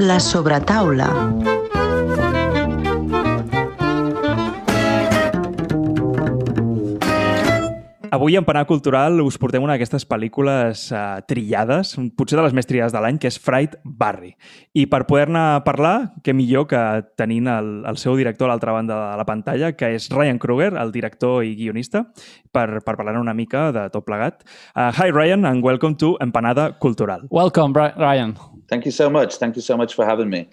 La sobretaula. Avui en Panar Cultural us portem una d'aquestes pel·lícules uh, trillades, potser de les més trillades de l'any, que és Fright Barry. I per poder-ne parlar, què millor que tenint el, el seu director a l'altra banda de la pantalla, que és Ryan Kruger, el director i guionista, per, per parlar una mica de tot plegat. Uh, hi, Ryan, and welcome to Empanada Cultural. Welcome, Ryan. Thank you so much. Thank you so much for having me.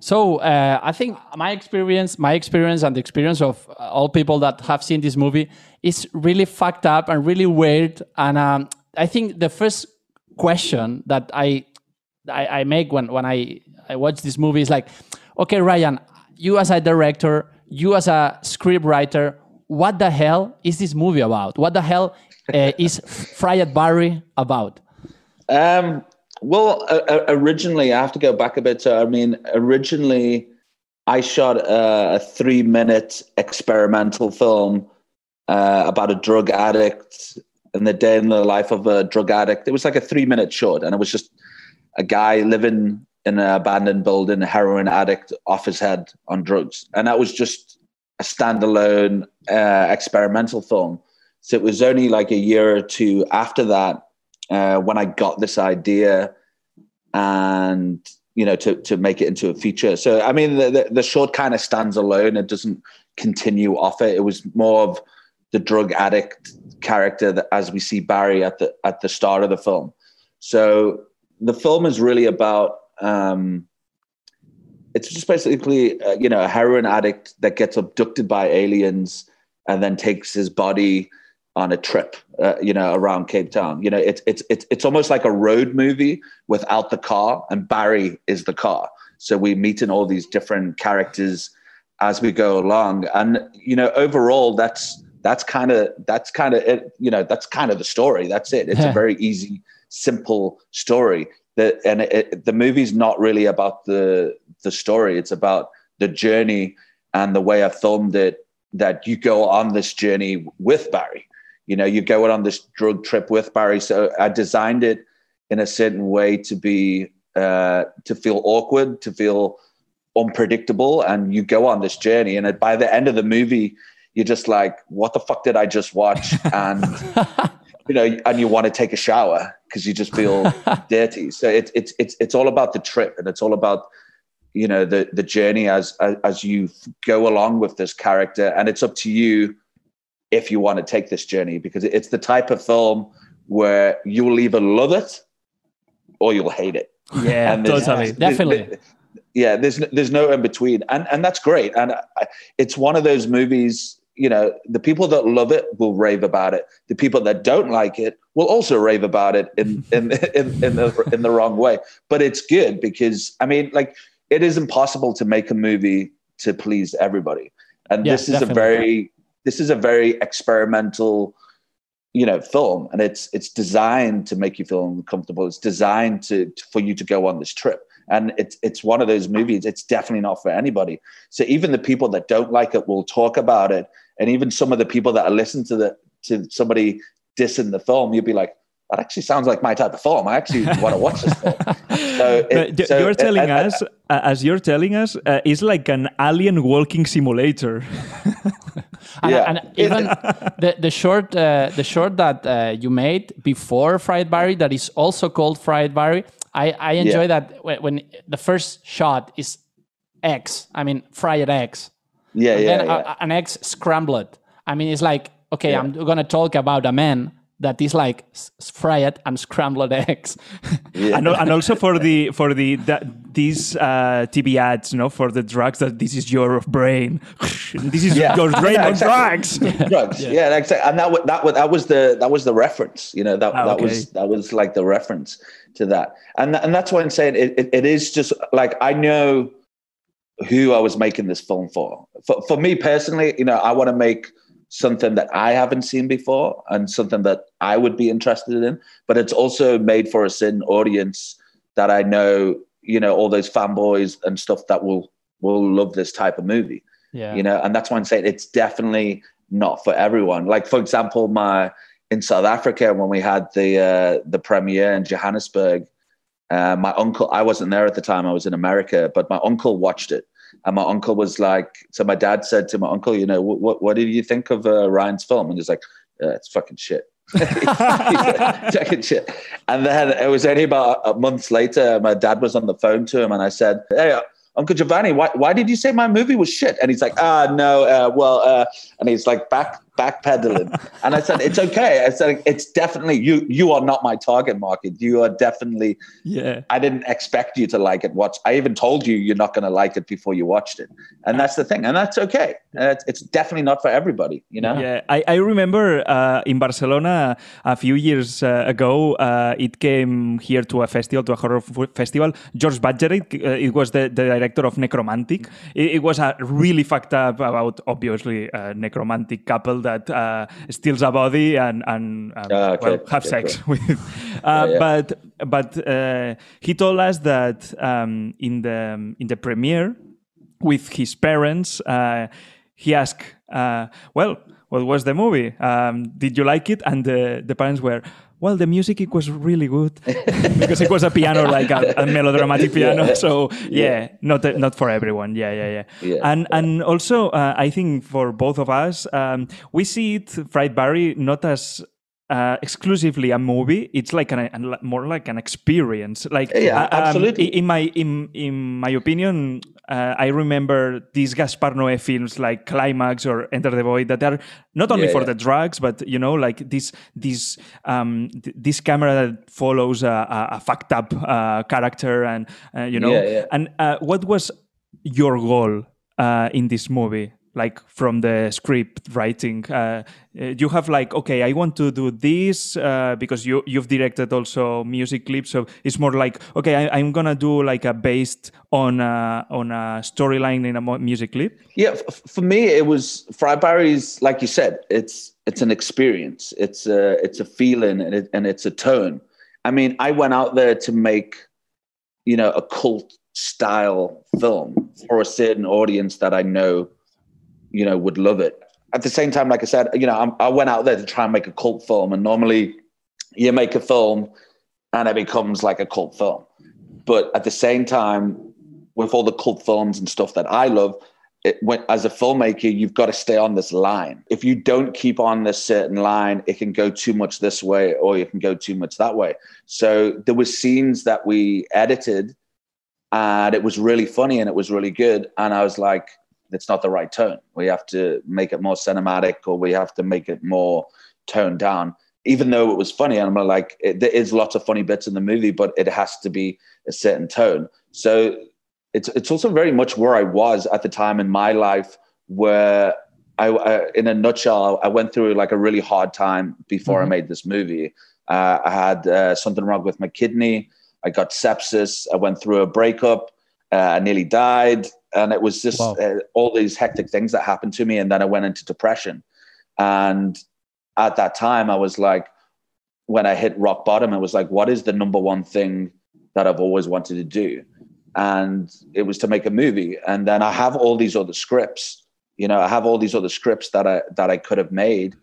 So uh, I think my experience, my experience, and the experience of all people that have seen this movie is really fucked up and really weird. And um, I think the first question that I, I I make when when I I watch this movie is like, okay, Ryan, you as a director, you as a script writer, what the hell is this movie about? What the hell uh, is Fried Barry about? Um, well, uh, originally, I have to go back a bit. So, I mean, originally, I shot a, a three minute experimental film uh, about a drug addict and the day in the life of a drug addict. It was like a three minute short, and it was just a guy living in an abandoned building, a heroin addict off his head on drugs. And that was just a standalone uh, experimental film. So it was only like a year or two after that uh, when I got this idea and you know to to make it into a feature. So I mean the, the, the short kind of stands alone. It doesn't continue off it. It was more of the drug addict character that as we see Barry at the at the start of the film. So the film is really about um, it's just basically uh, you know a heroin addict that gets abducted by aliens and then takes his body on a trip, uh, you know, around Cape Town. You know, it's it's it's it's almost like a road movie without the car, and Barry is the car. So we meet in all these different characters as we go along, and you know, overall, that's that's kind of that's kind of it. You know, that's kind of the story. That's it. It's a very easy, simple story. That and it, it, the movie's not really about the the story. It's about the journey and the way I filmed it. That you go on this journey with Barry you know, you go on this drug trip with Barry. So I designed it in a certain way to be uh, to feel awkward, to feel unpredictable, and you go on this journey. And by the end of the movie, you're just like, "What the fuck did I just watch?" And you know, and you want to take a shower because you just feel dirty. So it's it's it's it's all about the trip, and it's all about you know the the journey as as, as you go along with this character, and it's up to you if you want to take this journey because it's the type of film where you will either love it or you'll hate it. Yeah, totally, definitely. yeah, there's there's no in between, and and that's great. And it's one of those movies. You know, the people that love it will rave about it. The people that don't like it will also rave about it in in in, in the in the wrong way. But it's good because I mean, like, it is impossible to make a movie to please everybody, and yeah, this is definitely. a very this is a very experimental you know film and it's it's designed to make you feel uncomfortable. It's designed to for you to go on this trip. And it's it's one of those movies it's definitely not for anybody. So even the people that don't like it will talk about it. And even some of the people that are listening to the to somebody dissing the film you'll be like that actually sounds like my type of film. I actually want to watch this film. So, it, so you're telling uh, us, uh, as you're telling us, uh, it's like an alien walking simulator. and, yeah. and even the, the short uh, the short that uh, you made before Fried Barry that is also called Fried Barry. I, I enjoy yeah. that when, when, the first shot is X. I mean fried eggs. Yeah, and yeah, then yeah. A, an egg scrambled. I mean, it's like okay, yeah. I'm gonna talk about a man that is like fried and scrambled eggs. Yeah. and, and also for the for the that, these uh, TV ads, you know, for the drugs that this is your brain, this is yeah. your brain yeah, exactly. drugs. drugs, yeah, yeah exactly. And that that that was the that was the reference. You know, that ah, that was that was like the reference to that. And and that's why I'm saying it, it, it is just like I know who I was making this film for. For for me personally, you know, I want to make something that I haven't seen before and something that I would be interested in. But it's also made for a certain audience that I know, you know, all those fanboys and stuff that will will love this type of movie. Yeah. You know, and that's why I'm saying it's definitely not for everyone. Like for example, my in South Africa when we had the uh, the premiere in Johannesburg, Uh, my uncle, I wasn't there at the time. I was in America, but my uncle watched it, and my uncle was like, so my dad said to my uncle, you know, what what did you think of uh, Ryan's film? And he's like, uh, it's fucking shit. fucking shit. And then it was only about a month later, my dad was on the phone to him, and I said, hey. Uncle Giovanni, why, why did you say my movie was shit? And he's like, ah, no, uh, well, uh, and he's like back backpedaling. and I said, it's okay. I said, it's definitely you. You are not my target market. You are definitely. Yeah. I didn't expect you to like it. Watch. I even told you you're not going to like it before you watched it, and that's the thing. And that's okay. It's, it's definitely not for everybody. You know. Yeah. I I remember uh, in Barcelona a few years uh, ago, uh, it came here to a festival, to a horror festival. Jörg Buttgereit, uh, it was the, the director of Nekromantik. It, it was a really fucked up about obviously a necromantic couple that uh, steals a body and, and Ah, okay. well, have Okay, sex cool. with. Uh, yeah. But but uh, he told us that um, in the in the premiere with his parents, uh, he asked, uh, "Well, what was the movie? Um, did you like it?" And the the parents were. Well, the music it was really good because it was a piano, like a, a melodramatic piano. Yeah. So yeah, not not for everyone. Yeah, yeah, yeah. And and also, uh, I think for both of us, um, we see it, Fried Barry, not as uh, exclusively a movie. It's like an, an more like an experience. Like Yeah, uh, um, absolutely. in my in in my opinion, uh, I remember these Gaspar Noé films like Climax or Enter the Void that are not only Yeah, for yeah. the drugs, but you know, like this this um, th- this camera that follows a, a, a fucked up uh, character, and uh, you know, Yeah, and uh, what was your goal uh, in this movie? Like from the script writing, uh, you have like, okay, I want to do this uh, because you you've directed also music clips, so it's more like, okay, I, I'm gonna do like a based on a, on a storyline in a music clip. Yeah, for me, it was Fried Barry's. Like you said, it's it's an experience. It's a it's a feeling, and it, and it's a tone. I mean, I went out there to make, you know, a cult style film for a certain audience that I know, you know, would love it. At the same time, like I said, you know, I'm, I went out there to try and make a cult film, and normally, you make a film, and it becomes like a cult film. But at the same time, with all the cult films and stuff that I love, it, when, as a filmmaker, you've got to stay on this line. If you don't keep on this certain line, it can go too much this way or you can go too much that way. So there were scenes that we edited and it was really funny and it was really good. And I was like, it's not the right tone. We have to make it more cinematic or we have to make it more toned down. Even though it was funny, and I'm like, it, there is lots of funny bits in the movie, but it has to be a certain tone. So it's it's also very much where I was at the time in my life, where I, I in a nutshell, I went through like a really hard time before I made this movie. Uh, I had uh, something wrong with my kidney. I got sepsis. I went through a breakup. Uh, I nearly died, and it was just Wow. uh, all these hectic things that happened to me. And then I went into depression. And at that time, I was like, when I hit rock bottom, it was like, what is the number one thing that I've always wanted to do? And it was to make a movie. And then I have all these other scripts. You know, I have all these other scripts that I that I could have made.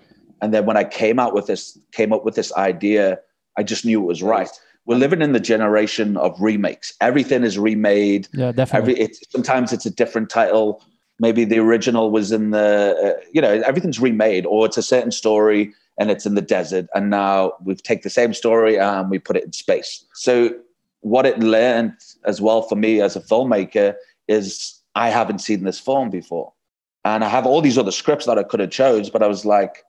And then when I came out with this, came up with this idea, I just knew it was right. We're living in the generation of remakes. Everything is remade. Yeah, definitely. Every it's sometimes it's a different title. Maybe the original was in the, uh, you know, everything's remade, or it's a certain story and it's in the desert, and now we've take the same story and we put it in space. So what it learned as well for me as a filmmaker is I haven't seen this film before, and I have all these other scripts that I could have chose, but I was like,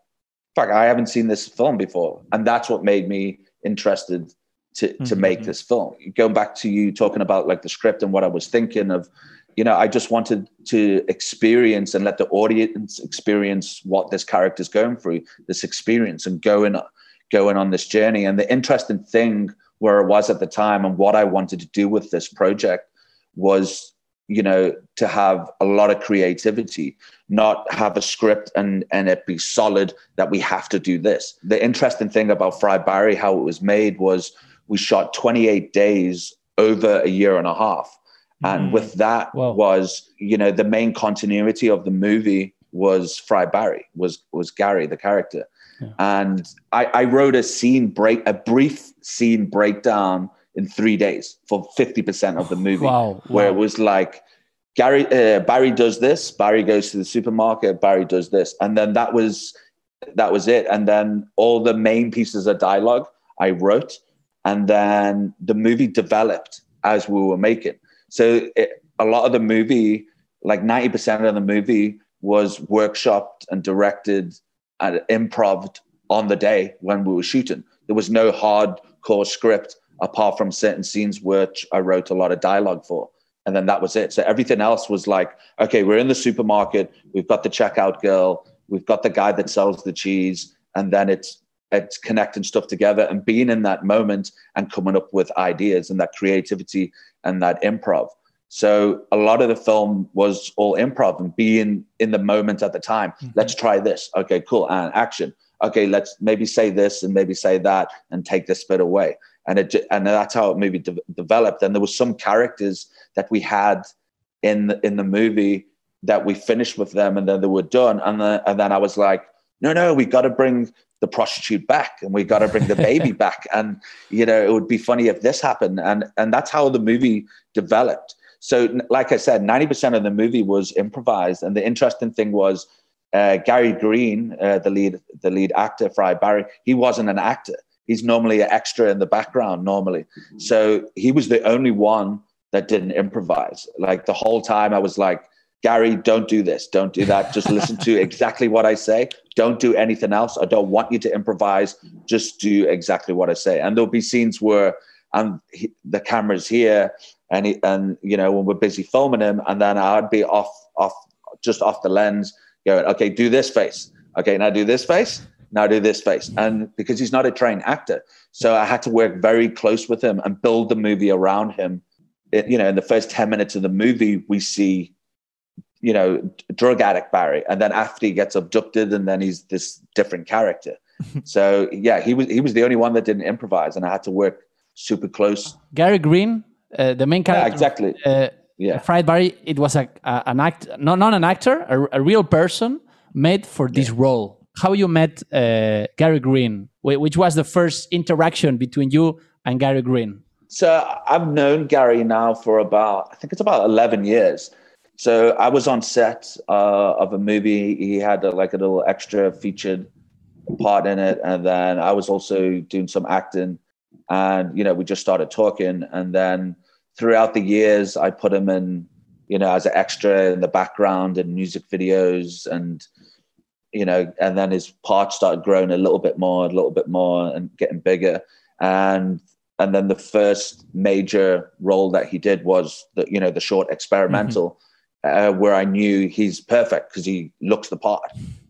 fuck, I haven't seen this film before, and that's what made me interested to to Mhm. make this film. Going back to you talking about like the script and what I was thinking of, you know, I just wanted to experience and let the audience experience what this character's going through, this experience, and going going on this journey. And the interesting thing where I was at the time and what I wanted to do with this project was, you know, to have a lot of creativity, not have a script and and it be solid that we have to do this. The interesting thing about Fried Barry, how it was made, was we shot 28 days over a year and a half. And Mm. with that Wow. was, you know, the main continuity of the movie was Fried Barry, was was Gary, the character. Yeah. And I, I wrote a scene break, a brief scene breakdown in three days for 50% of the movie. Wow, Where it was like, Gary, uh, Barry does this, Barry goes to the supermarket, Barry does this. And then that was, that was it. And then all the main pieces of dialogue I wrote. And then the movie developed as we were making. So it, a lot of the movie, like 90% of the movie was workshopped and directed and improv on the day when we were shooting. There was no hardcore script apart from certain scenes which I wrote a lot of dialogue for. And then that was it. So everything else was like, okay, we're in the supermarket, we've got the checkout girl, we've got the guy that sells the cheese, and then it's it's connecting stuff together and being in that moment and coming up with ideas and that creativity and that improv. So a lot of the film was all improv and being in the moment at the time. Mm-hmm. Let's try this. Okay, cool. And action. Okay, let's maybe say this and maybe say that and take this bit away. And it and that's how it maybe de- developed. And there was some characters that we had in the, in the movie that we finished with them and then they were done. And then and then I was like, no, no, we got to bring the prostitute back and we got to bring the baby back. And you know, it would be funny if this happened. And and that's how the movie developed. So, like I said, 90% of the movie was improvised. And the interesting thing was uh, Gary Green, uh, the lead, the lead actor, Fry Barry, he wasn't an actor. He's normally an extra in the background normally. So he was the only one that didn't improvise. Like the whole time I was like, Gary, don't do this. Don't do that. Just listen to exactly what I say. Don't do anything else. I don't want you to improvise. Just do exactly what I say. And there'll be scenes where and he, the camera's here and he, and you know when we're busy filming him, and then I'd be off off just off the lens, going, okay, do this face. Okay, now do this face. Now do this face. And because he's not a trained actor, so I had to work very close with him and build the movie around him. It, you know, in the first ten minutes of the movie, we see you know, drug addict Barry, and then after he gets abducted, and then he's this different character. so yeah, he was he was the only one that didn't improvise, and I had to work super close. Gary Green, uh, the main Yeah, character. exactly. Uh, Yeah. Fried Barry, it was a, a an act, not not an actor, a, a real person made for this role. How you met uh, Gary Green? Which was the first interaction between you and Gary Green? So I've known Gary now for about I think it's about eleven years. So I was on set uh, of a movie. He had a, like a little extra featured part in it, and then I was also doing some acting. And you know, we just started talking, and then throughout the years, I put him in, you know, as an extra in the background in music videos, and you know, and then his part started growing a little bit more, a little bit more, and getting bigger. And and then the first major role that he did was the you know the short experimental, uh, where I knew he's perfect because he looks the part,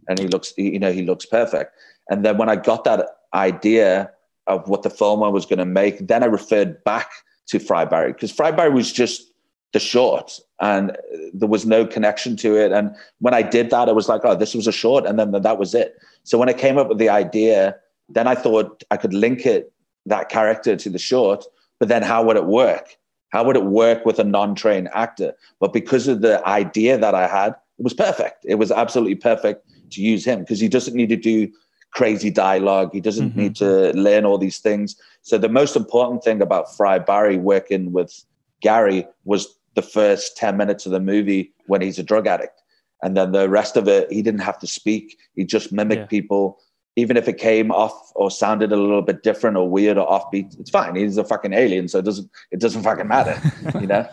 and he looks you know he looks perfect. And then when I got that idea of what the film I was going to make, then I referred back to Fried Barry because Fried Barry was just the short and there was no connection to it. And when I did that, I was like, oh, this was a short. And then that was it. So when I came up with the idea, then I thought I could link it, that character to the short, but then how would it work? How would it work with a non-trained actor? But because of the idea that I had, it was perfect. It was absolutely perfect to use him because he doesn't need to do crazy dialogue. He doesn't Mm-hmm. need to learn all these things. So the most important thing about Fried Barry working with Gary was the first 10 minutes of the movie when he's a drug addict. And then the rest of it, he didn't have to speak. He just mimicked Yeah. people. Even if it came off or sounded a little bit different or weird or offbeat, it's fine. He's a fucking alien, so it doesn't it doesn't fucking matter, you know.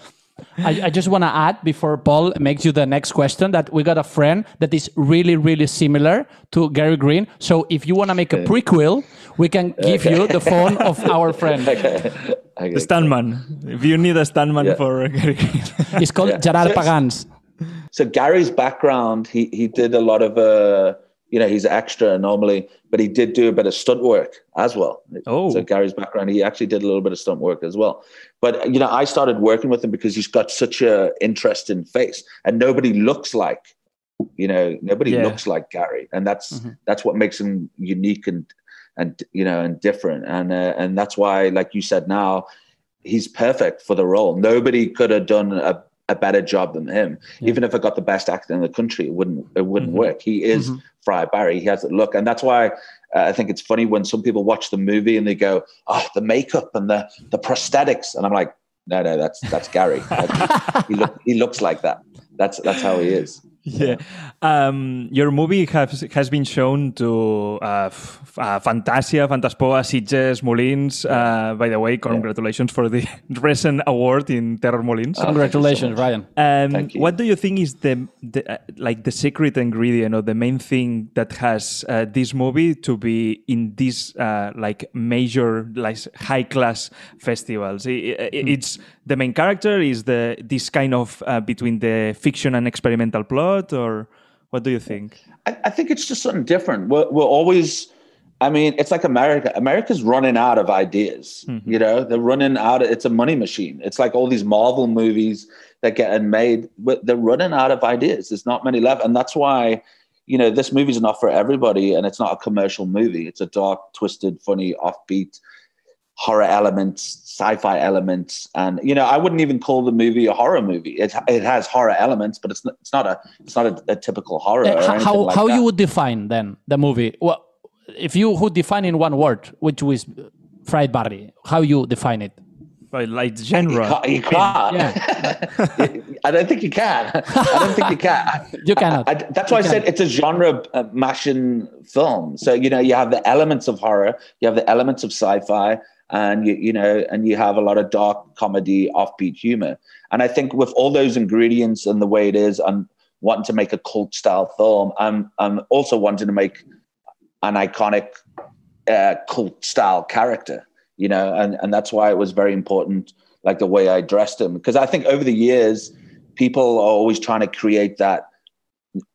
I, I just want to add before Paul makes you the next question that we got a friend that is really, really similar to Gary Green. So if you want to make a prequel, we can give you the phone of our friend. Okay. Okay. The stuntman. If you need a stuntman Yeah. for Gary Green. It's called Gerard Yes. Pagans. so Gary's background, he he did a lot of uh, you know, he's extra normally, but he did do a bit of stunt work as well. Oh. So Gary's background, he actually did a little bit of stunt work as well. But you know, I started working with him because he's got such a interesting face, and nobody looks like, you know, nobody Yeah. looks like Gary, and that's that's what makes him unique and and you know and different, and uh, and that's why, like you said, now he's perfect for the role. Nobody could have done a a better job than him. Yeah. Even if I got the best actor in the country, it wouldn't it wouldn't mm-hmm. work. He is mm-hmm. Fried Barry. He has the look, and that's why uh, I think it's funny when some people watch the movie and they go, "Oh, the makeup and the the prosthetics," and I'm like, "No, no, that's that's Gary. he, look, he looks like that. That's that's how he is." Yeah. Um, your movie has has been shown to uh, f- uh, Fantasia, Fantaspoa, Sitges, Molins. Uh, by the way, congratulations yeah. for the recent award in Terror Molins. Oh, congratulations, so Ryan. Um, what do you think is the, the uh, like the secret ingredient or the main thing that has uh, this movie to be in these uh, like major like high class festivals? It, it, mm. It's the main character is the this kind of between the fiction and experimental plot or what do you think? I, I think it's just something different. We're, we're always, I mean, it's like America. America's running out of ideas. Mm-hmm. You know, they're running out. Of, it's a money machine. It's like all these Marvel movies that get made. But they're running out of ideas. There's not many left, and that's why, you know, this movie's not for everybody, and it's not a commercial movie. It's a dark, twisted, funny, offbeat horror elements, sci-fi elements, and you know, I wouldn't even call the movie a horror movie. It it has horror elements, but it's not, it's not a it's not a, a typical horror. Uh, how like how that. you would define then the movie? Well, if you would define in one word, which was Fried Barry, how you define it? By like genre. You can't. You can't. Yeah. I don't think you can. I don't think you can. you cannot. I, that's why you I said it's a genre uh, mashing film. So you know you have the elements of horror, you have the elements of sci-fi, and you, you know, and you have a lot of dark comedy, offbeat humor. And I think with all those ingredients and the way it is, I'm wanting to make a cult style film. I'm I'm also wanting to make an iconic uh, cult style character, you know, and and that's why it was very important, like the way I dressed him, because I think over the years, people are always trying to create that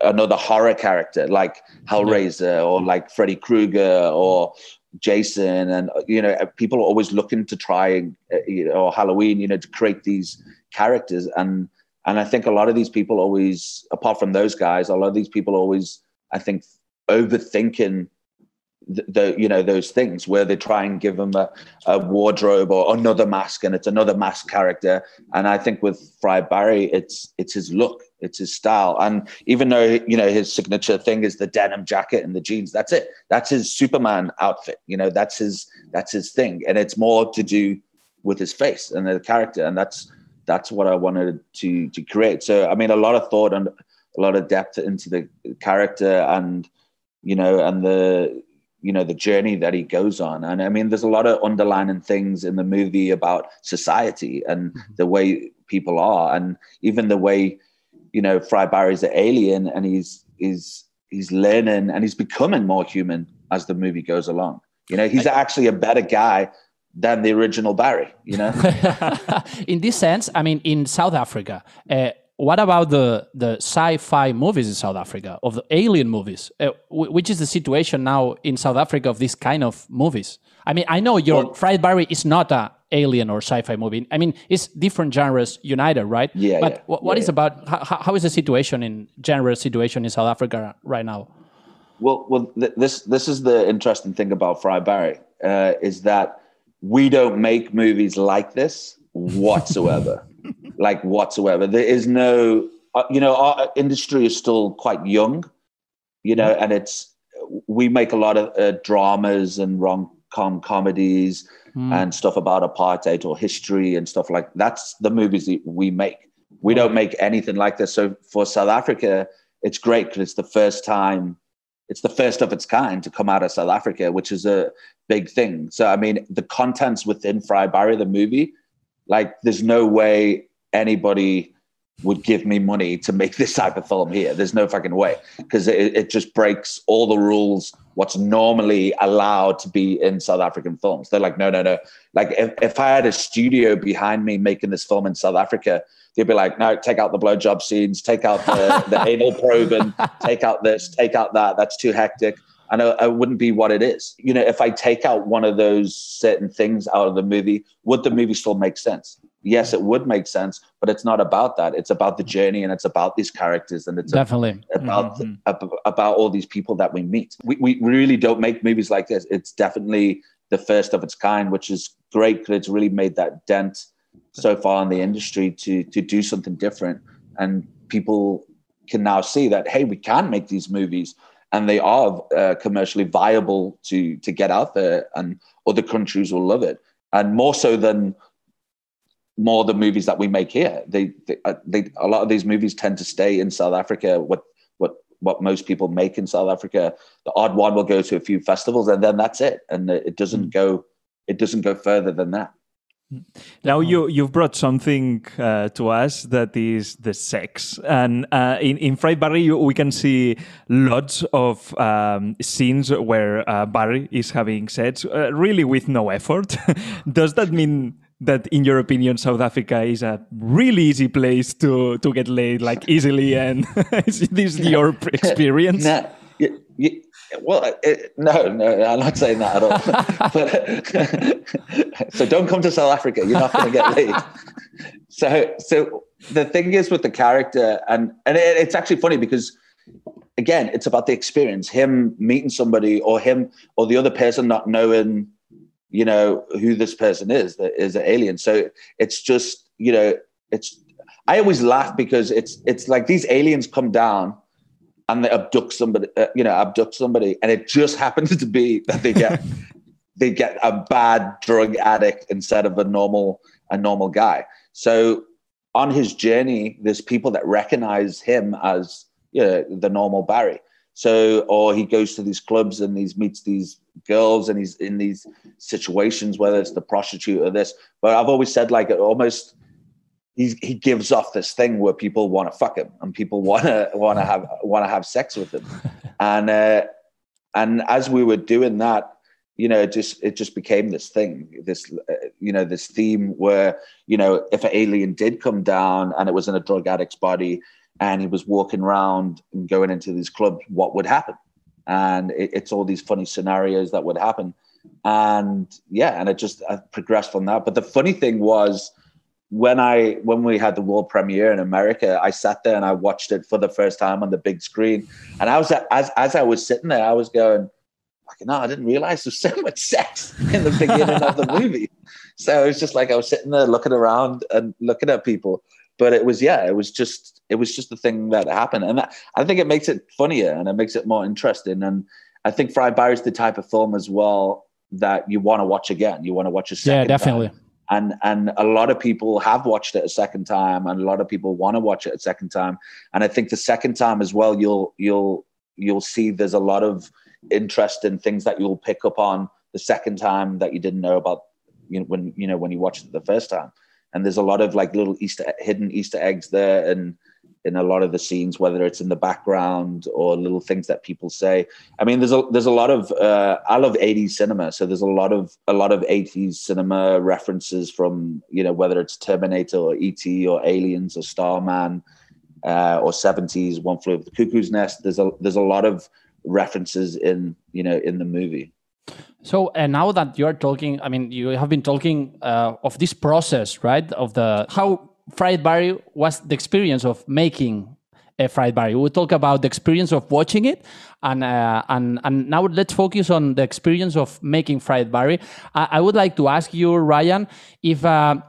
another horror character like Hellraiser or like Freddy Krueger or Jason, and you know, people are always looking to try, uh, you know, or Halloween, you know, to create these characters, and and I think a lot of these people always, apart from those guys, a lot of these people always, I think, overthinking the, the, you know those things where they try and give them a, a, wardrobe or another mask and it's another mask character. And i think with Fried Barry it's it's his look it's his style. And even though you know his signature thing is the denim jacket and the jeans that's it. That's his superman outfit you know that's his that's his thing. And it's more to do with his face and the character. And that's that's what i wanted to to create. So i mean a lot of thought and a lot of depth into the character and you know and the you know the journey that he goes on. And i mean there's a lot of underlining things in the movie about society and mm-hmm. the way people are and even the way you know Fried Barry's an alien and he's he's he's learning and he's becoming more human as the movie goes along. You know he's actually a better guy than the original barry you know? In this sense i mean in south africa uh, what about the the sci-fi movies in South Africa of the alien movies? Uh, which is the situation now in South Africa of this kind of movies? I mean, I know your well, Fried Barry is not a alien or sci-fi movie. I mean, it's different genres united, right? Yeah. But yeah, what, what yeah, is about how, how is the situation in general situation in South Africa right now? Well, well, th- this this is the interesting thing about Fried Barry uh, is that we don't make movies like this whatsoever. Like whatsoever. There is no, uh, you know, our industry is still quite young, you know, and it's we make a lot of uh, dramas and rom com comedies mm. and stuff about apartheid or history and stuff like that's the movies that we make. We don't make anything like this. So for South Africa, it's great because it's the first time it's the first of its kind to come out of South Africa, which is a big thing. So, I mean, the contents within Fried Barry, the movie, like, there's no way anybody would give me money to make this type of film here. There's no fucking way because it, it, just breaks all the rules. What's normally allowed to be in South African films. They're like, no, no, no. Like if, if I had a studio behind me making this film in South Africa, they'd be like, no, take out the blowjob scenes, take out the, the anal probing, take out this, take out that. That's too hectic and it wouldn't be what it is. You know, if I take out one of those certain things out of the movie, would the movie still make sense? Yes, it would make sense, but it's not about that. It's about the journey and it's about these characters and it's definitely about mm-hmm. about all these people that we meet. We, we really don't make movies like this. It's definitely the first of its kind, which is great because it's really made that dent so far in the industry to to do something different, and people can now see that hey, we can make these movies, and they are uh, commercially viable to to get out there, and other countries will love it, and more so than more the movies that we make here. They, they, uh, they, a lot of these movies tend to stay in South Africa. What, what, what most people make in South Africa, the odd one will go to a few festivals, and then that's it. And it doesn't mm. go, it doesn't go further than that. Now you you've brought something uh, to us that is the sex, and uh, in in Fried Barry we can see lots of um, scenes where uh, Barry is having sex, uh, really with no effort. Does that mean that, in your opinion, South Africa is a really easy place to to get laid, like easily? And is this your experience? No, you, you, well, it, no, no, I'm not saying that at all. but, so don't come to South Africa. You're not going to get laid. so, so the thing is with the character, and and it, it's actually funny because again, it's about the experience. Him meeting somebody, or him, or the other person not knowing, you know, who this person is that is an alien. So it's just, you know, it's. I always laugh because it's it's like these aliens come down and they abduct somebody, uh, you know, abduct somebody, and it just happens to be that they get they get a bad drug addict instead of a normal a normal guy. So on his journey, there's people that recognize him as you know, the normal Barry. So, or he goes to these clubs and he meets these girls and he's in these situations, whether it's the prostitute or this. But I've always said, like, almost he he gives off this thing where people want to fuck him and people want to want to have want to have sex with him, and uh, and as we were doing that, you know, it just it just became this thing, this uh, you know, this theme where you know, if an alien did come down and it was in a drug addict's body and he was walking around and going into these clubs, what would happen? And it, it's all these funny scenarios that would happen, and yeah, and it just I progressed from that. But the funny thing was when I when we had the world premiere in America, I sat there and I watched it for the first time on the big screen. And I was as as I was sitting there, I was going, "No, I didn't realize there's so much sex in the beginning of the movie." So it was just like I was sitting there looking around and looking at people. But it was yeah, it was just it was just the thing that happened, and that, I think it makes it funnier and it makes it more interesting. And I think Fried Barry is the type of film as well that you want to watch again. You want to watch a second. Yeah, definitely. Time and and a lot of people have watched it a second time and a lot of people want to watch it a second time. And i think the second time as well you'll you'll you'll see there's a lot of interest in things that you'll pick up on the second time that you didn't know about you know, when you know when you watched it the first time. And there's a lot of like little easter hidden easter eggs there and in a lot of the scenes, whether it's in the background or little things that people say. I mean, there's a there's a lot of uh, I love 80s cinema, so there's a lot of a lot of 80s cinema references from you know whether it's Terminator or ET or Aliens or Starman uh, or 70s One Flew Over the Cuckoo's Nest. There's a there's a lot of references in you know in the movie. So uh, now that you are talking, I mean, you have been talking uh, of this process, right? Of the how fried barry was the experience of making a fried barry. We'll talk about the experience of watching it, and uh, and and now let's focus on the experience of making fried barry. I, I would like to ask you, Ryan, if. Uh,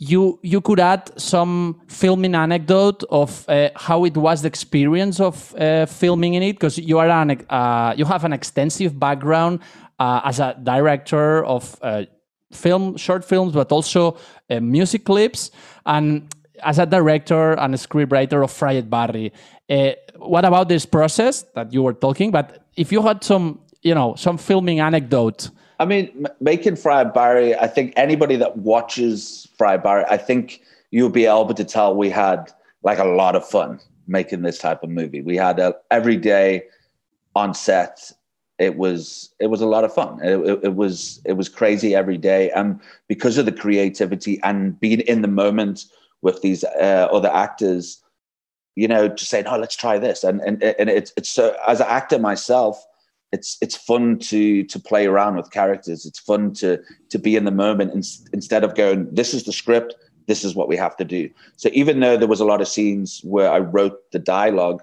you you could add some filming anecdote of uh, how it was the experience of uh, filming in it because you are an uh, you have an extensive background uh, as a director of uh, film short films but also uh, music clips and as a director and a scriptwriter of Fried Barry, uh, what about this process that you were talking? But if you had some, you know, some filming anecdote. I mean, making Fried Barry, I think anybody that watches Fried Barry, I think you'll be able to tell we had like a lot of fun making this type of movie. We had a, every day on set it was it was a lot of fun. It, it, it, was it was crazy every day, and because of the creativity and being in the moment with these uh, other actors, you know, just saying, "Oh, let's try this," and and and it's it's so as an actor myself, it's it's fun to to play around with characters. It's fun to to be in the moment in, instead of going, "This is the script. This is what we have to do." So even though there was a lot of scenes where I wrote the dialogue,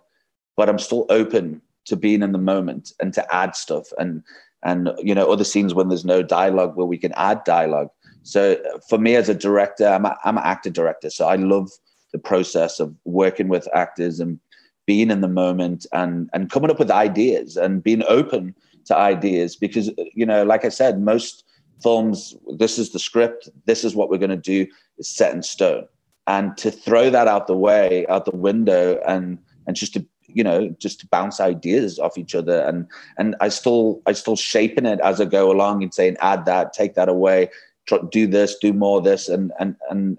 but I'm still open to being in the moment and to add stuff and and you know other scenes when there's no dialogue where we can add dialogue So for me as a director, I'm a, I'm an actor director. So I love the process of working with actors and being in the moment and and coming up with ideas and being open to ideas because you know like i said most films this is the script this is what we're going to do is set in stone and to throw that out the way out the window and and just to you know just to bounce ideas off each other. And and i still i still shaping it as i go along and saying add that take that away try, do this do more this. And and and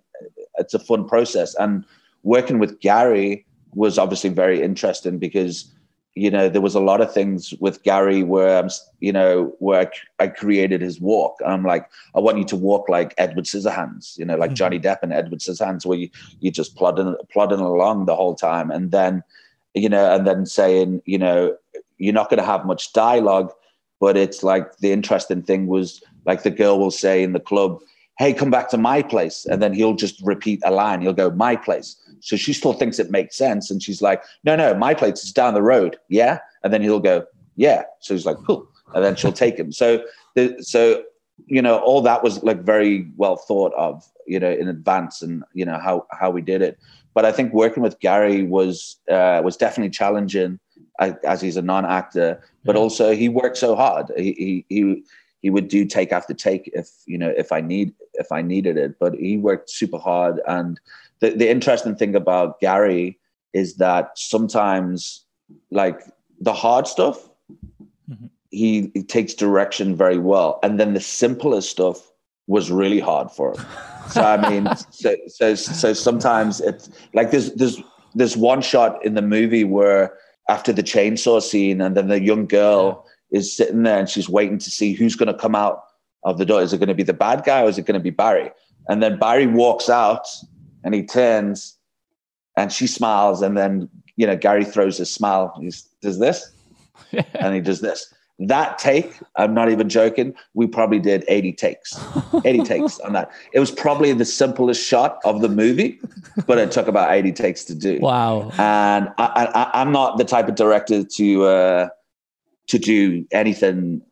it's a fun process. And working with gary was obviously very interesting because you know there was a lot of things with Gary where I'm you know where I, I created his walk. And I'm like I want you to walk like Edward Scissorhands you know like mm-hmm. Johnny Depp and Edward Scissorhands where you you just plodding plodding along the whole time. And then you know and then saying you know you're not going to have much dialogue but it's like the interesting thing was like the girl will say in the club hey come back to my place and then he'll just repeat a line he'll go my place so she still thinks it makes sense. And she's like, no, no, my place is down the road. Yeah. And then he'll go, yeah. So he's like, cool. And then she'll take him. So, the, so, you know, all that was like very well thought of, you know, in advance and, you know, how, how we did it. But I think working with Gary was, uh, was definitely challenging as he's a non-actor, but also he worked so hard. He, he, he, he would do take after take if, you know, if I need, if I needed it, but he worked super hard and, the, the interesting thing about Gary is that sometimes, like the hard stuff, mm-hmm. he, he takes direction very well, and then the simplest stuff was really hard for him. So I mean, so, so so sometimes it's like there's there's there's one shot in the movie where after the chainsaw scene, and then the young girl yeah. is sitting there and she's waiting to see who's going to come out of the door. Is it going to be the bad guy or is it going to be Barry? And then Barry walks out and he turns and she smiles and then you know gary throws his smile he does this and he does this that take i'm not even joking we probably did 80 takes 80 takes on that it was probably the simplest shot of the movie but it took about 80 takes to do wow and I, I, i'm not the type of director to uh to do anything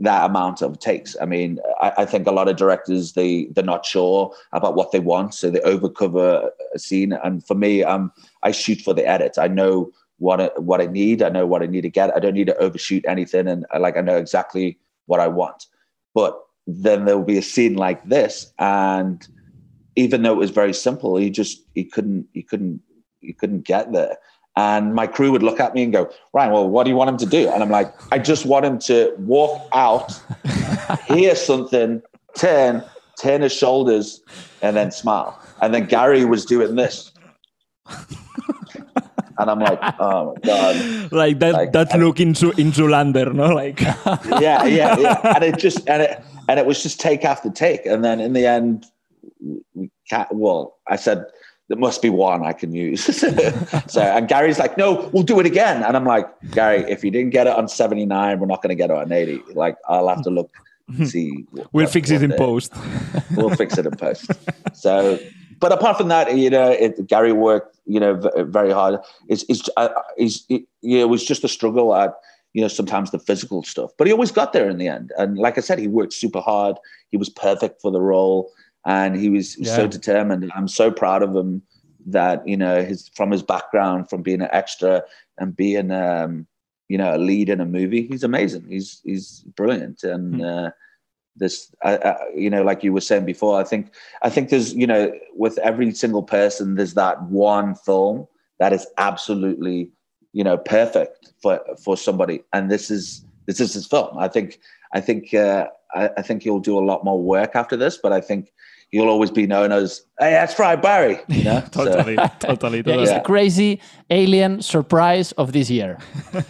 that amount of takes. I mean, I, I, think a lot of directors they they're not sure about what they want, so they overcover a scene. And for me, um, I shoot for the edit. I know what I, what I need. I know what I need to get. I don't need to overshoot anything, and I, like I know exactly what I want. But then there will be a scene like this, and even though it was very simple, he just he couldn't he couldn't he couldn't get there. And my crew would look at me and go, Ryan, well, what do you want him to do? And I'm like, I just want him to walk out, hear something, turn, turn his shoulders, and then smile. And then Gary was doing this. And I'm like, oh my god, like that like, that look into into Lander, no? Like, yeah, yeah, yeah. And it just and it and it was just take after take, and then in the end, we can't. Well, I said there must be one I can use. so, and Gary's like, no, we'll do it again. And I'm like, Gary, if you didn't get it on 79, we're not going to get it on 80. Like, I'll have to look, see. What, we'll fix it in post. we'll fix it in post. So, but apart from that, you know, it, Gary worked, you know, very hard. It's, it's, uh, it's it, you know, it was just a struggle at, you know, sometimes the physical stuff, but he always got there in the end. And like I said, he worked super hard. He was perfect for the role and he was yeah. so determined. I'm so proud of him that you know his from his background, from being an extra and being um, you know a lead in a movie. He's amazing. He's he's brilliant, and hmm. uh, this I, I, you know like you were saying before. I think I think there's you know with every single person there's that one film that is absolutely you know perfect for for somebody, and this is this is his film. I think I think uh, I, I think he'll do a lot more work after this, but I think you'll always be known as, hey, that's Fried Barry. You know? totally, so, totally, totally. It's the crazy alien surprise of this year.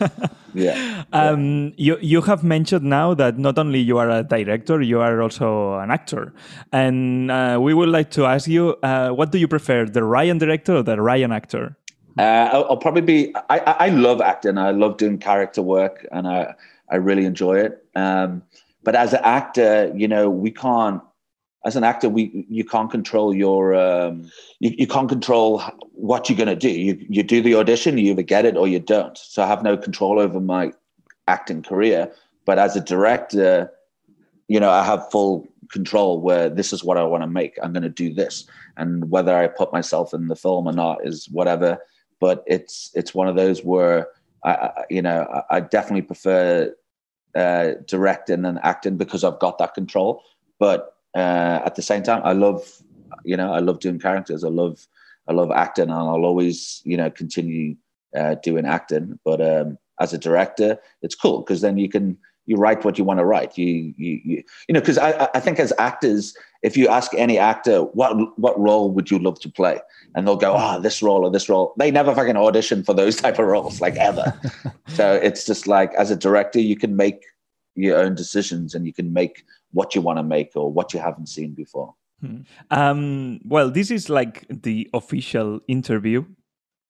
yeah. Um, you, you have mentioned now that not only you are a director, you are also an actor. And uh, we would like to ask you, uh, what do you prefer, the Ryan director or the Ryan actor? Uh, I'll, I'll, probably be. I, I love acting. I love doing character work, and I I really enjoy it. Um, but as an actor, you know, we can't as an actor, we you can't control your um, you, you can't control what you're going to do. You you do the audition, you either get it or you don't. So I have no control over my acting career. But as a director, you know, I have full control where this is what I want to make. I'm going to do this, and whether I put myself in the film or not is whatever. But it's it's one of those where I, I you know I, I definitely prefer uh, directing than acting because I've got that control. But uh, at the same time, I love you know I love doing characters. I love I love acting, and I'll always you know continue uh, doing acting. But um, as a director, it's cool because then you can you write what you want to write. You you you, you know because I I think as actors, if you ask any actor what what role would you love to play, and they'll go ah oh, this role or this role. They never fucking audition for those type of roles like ever. so it's just like as a director, you can make your own decisions and you can make what you want to make or what you haven't seen before. Hmm. Um, well, this is like the official interview,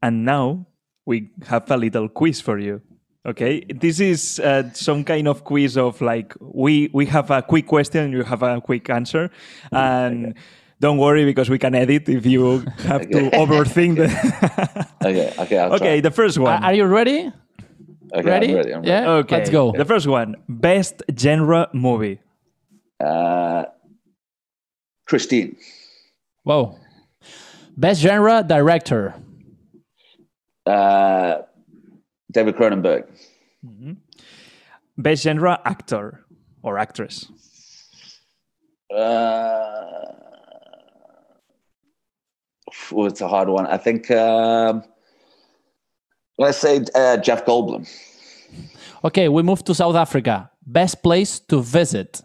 and now we have a little quiz for you. Okay, this is uh, some kind of quiz of like we we have a quick question, you have a quick answer, and okay. don't worry because we can edit if you have okay. to overthink. The okay, okay, I'll okay. Try. The first one. Are you ready? Okay, ready? I'm ready, I'm ready? Yeah. Okay, let's go. The first one: best genre movie. Uh, Christine. Whoa. Best genre director. Uh, David Cronenberg. Mm-hmm. Best genre actor or actress. Uh, oh, it's a hard one. I think. Um, let's say uh, Jeff Goldblum. Okay, we move to South Africa. Best place to visit.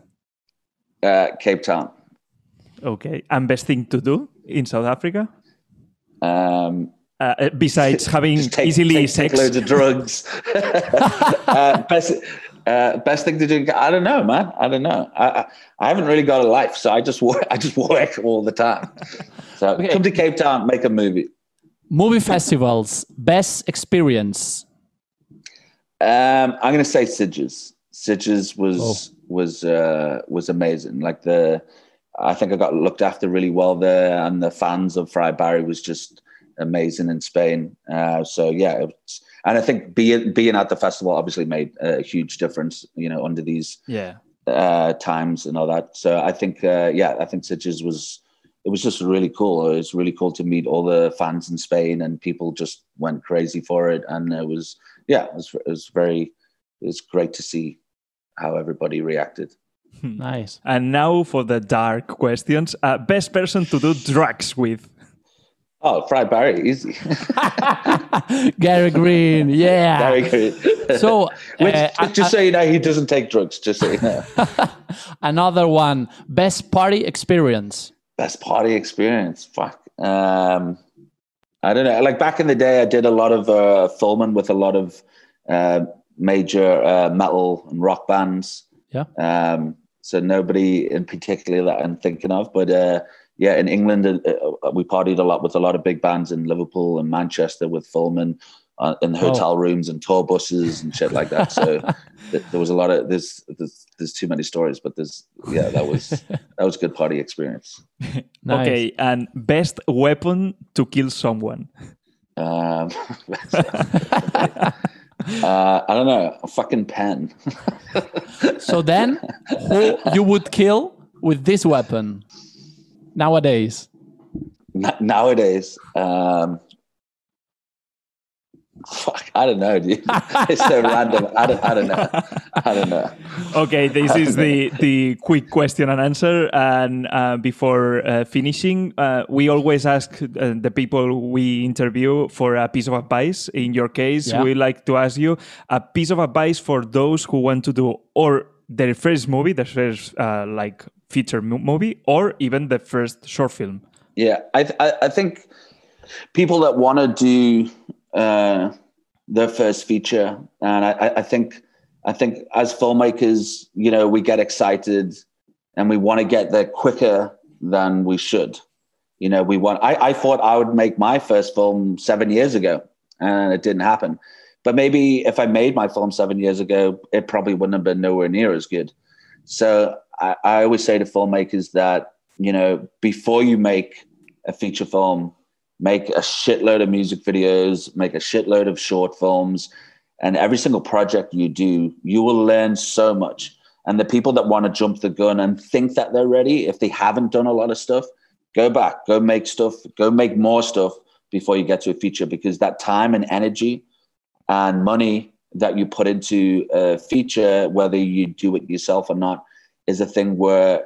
Uh, Cape Town. Okay, and best thing to do in South Africa. Um, uh, besides having take, easily take, sex, take loads of drugs. uh, best, uh, best thing to do. I don't know, man. I don't know. I, I, I haven't really got a life, so I just work. I just work all the time. So okay. come to Cape Town, make a movie. Movie festivals, best experience. Um, I'm going to say Sitges. Sitges was oh. Was uh, was amazing. Like the, I think I got looked after really well there, and the fans of Fried Barry was just amazing in Spain. Uh, so yeah, and I think being being at the festival obviously made a huge difference. You know, under these yeah uh, times and all that. So I think uh, yeah, I think Sitges was it was just really cool. It was really cool to meet all the fans in Spain, and people just went crazy for it. And it was yeah, it was, it was very it was great to see how everybody reacted. Nice. And now for the dark questions. Uh, best person to do drugs with. Oh, Fried Barry, easy. Gary Green, yeah. Gary Green. So, Which, uh, just I, so you know, he doesn't take drugs. Just so you know. Another one, best party experience. Best party experience. Fuck. Um, I don't know. Like back in the day, I did a lot of uh, filming with a lot of uh, major uh, metal and rock bands. Yeah. Um, so nobody in particular that I'm thinking of, but uh, yeah, in England, uh, uh, we partied a lot with a lot of big bands in Liverpool and Manchester with Fulman uh, in hotel oh. rooms and tour buses and shit like that. So th- there was a lot of there's, there's, there's too many stories, but there's yeah that was that was good party experience. nice. Okay, and best weapon to kill someone. Um, uh, I don't know, a fucking pen. so then, who you would kill with this weapon? nowadays? nowadays, um, fuck, I don't know, dude. it's so random. I don't, I don't know. I don't know. Okay, this is the the quick question and answer. And uh, before uh, finishing, uh, we always ask uh, the people we interview for a piece of advice. In your case, yeah. we like to ask you a piece of advice for those who want to do or their first movie, their first uh, like feature movie or even the first short film? Yeah, I, th- I think people that want to do uh, their first feature, and I, I think I think as filmmakers, you know, we get excited and we want to get there quicker than we should. You know, we want. I, I thought I would make my first film seven years ago, and it didn't happen. But maybe if I made my film seven years ago, it probably wouldn't have been nowhere near as good. So I, I always say to filmmakers that, you know, before you make a feature film, make a shitload of music videos, make a shitload of short films, and every single project you do, you will learn so much. And the people that want to jump the gun and think that they're ready, if they haven't done a lot of stuff, go back, go make stuff, go make more stuff before you get to a feature because that time and energy and money that you put into a feature, whether you do it yourself or not, is a thing where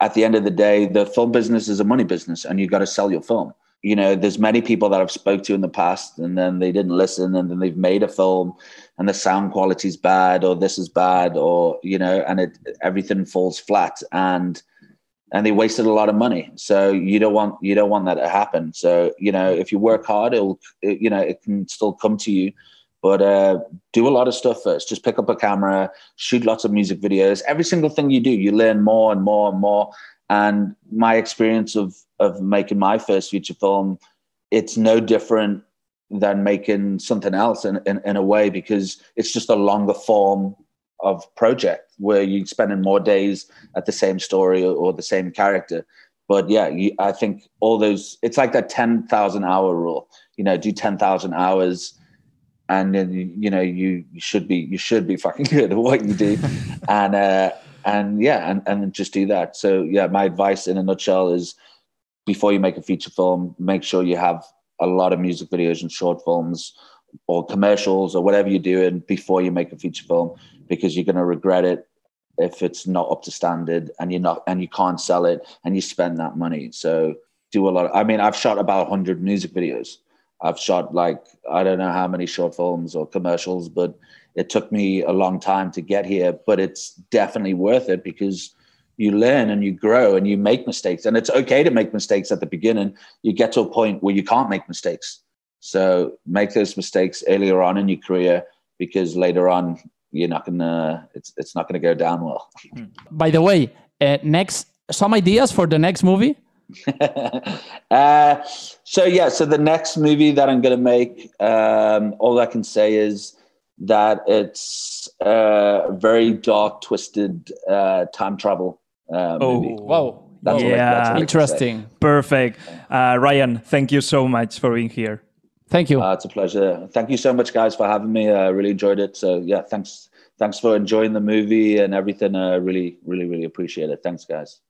at the end of the day, the film business is a money business and you got to sell your film. You know, there's many people that I've spoke to in the past and then they didn't listen and then they've made a film and the sound quality is bad or this is bad or, you know, and it everything falls flat and and they wasted a lot of money. So you don't want you don't want that to happen. So, you know, if you work hard, it'll it, you know, it can still come to you but uh, do a lot of stuff first. Just pick up a camera, shoot lots of music videos. Every single thing you do, you learn more and more and more. And my experience of of making my first feature film, it's no different than making something else in, in, in a way because it's just a longer form of project where you're spending more days at the same story or, or the same character. But yeah, you, I think all those, it's like that 10,000 hour rule, you know, do 10,000 hours and then you know you, you should be you should be fucking good at what you do. And uh and yeah and, and just do that. So yeah my advice in a nutshell is before you make a feature film make sure you have a lot of music videos and short films or commercials or whatever you're doing before you make a feature film because you're going to regret it if it's not up to standard and you're not and you can't sell it and you spend that money so do a lot of, i mean i've shot about 100 music videos I've shot like I don't know how many short films or commercials, but it took me a long time to get here. But it's definitely worth it because you learn and you grow and you make mistakes. And it's okay to make mistakes at the beginning. You get to a point where you can't make mistakes. So make those mistakes earlier on in your career because later on you're not gonna it's it's not gonna go down well. By the way, uh, next some ideas for the next movie? uh, so yeah, so the next movie that I'm going to make, um, all I can say is that it's a very dark, twisted uh, time travel uh, oh, movie. Wow. That's yeah, I, interesting. Perfect. Uh, Ryan, thank you so much for being here. Thank you. Uh, it's a pleasure. Thank you so much, guys, for having me. I really enjoyed it. So yeah, thanks. Thanks for enjoying the movie and everything. I really, really, really appreciate it. Thanks, guys.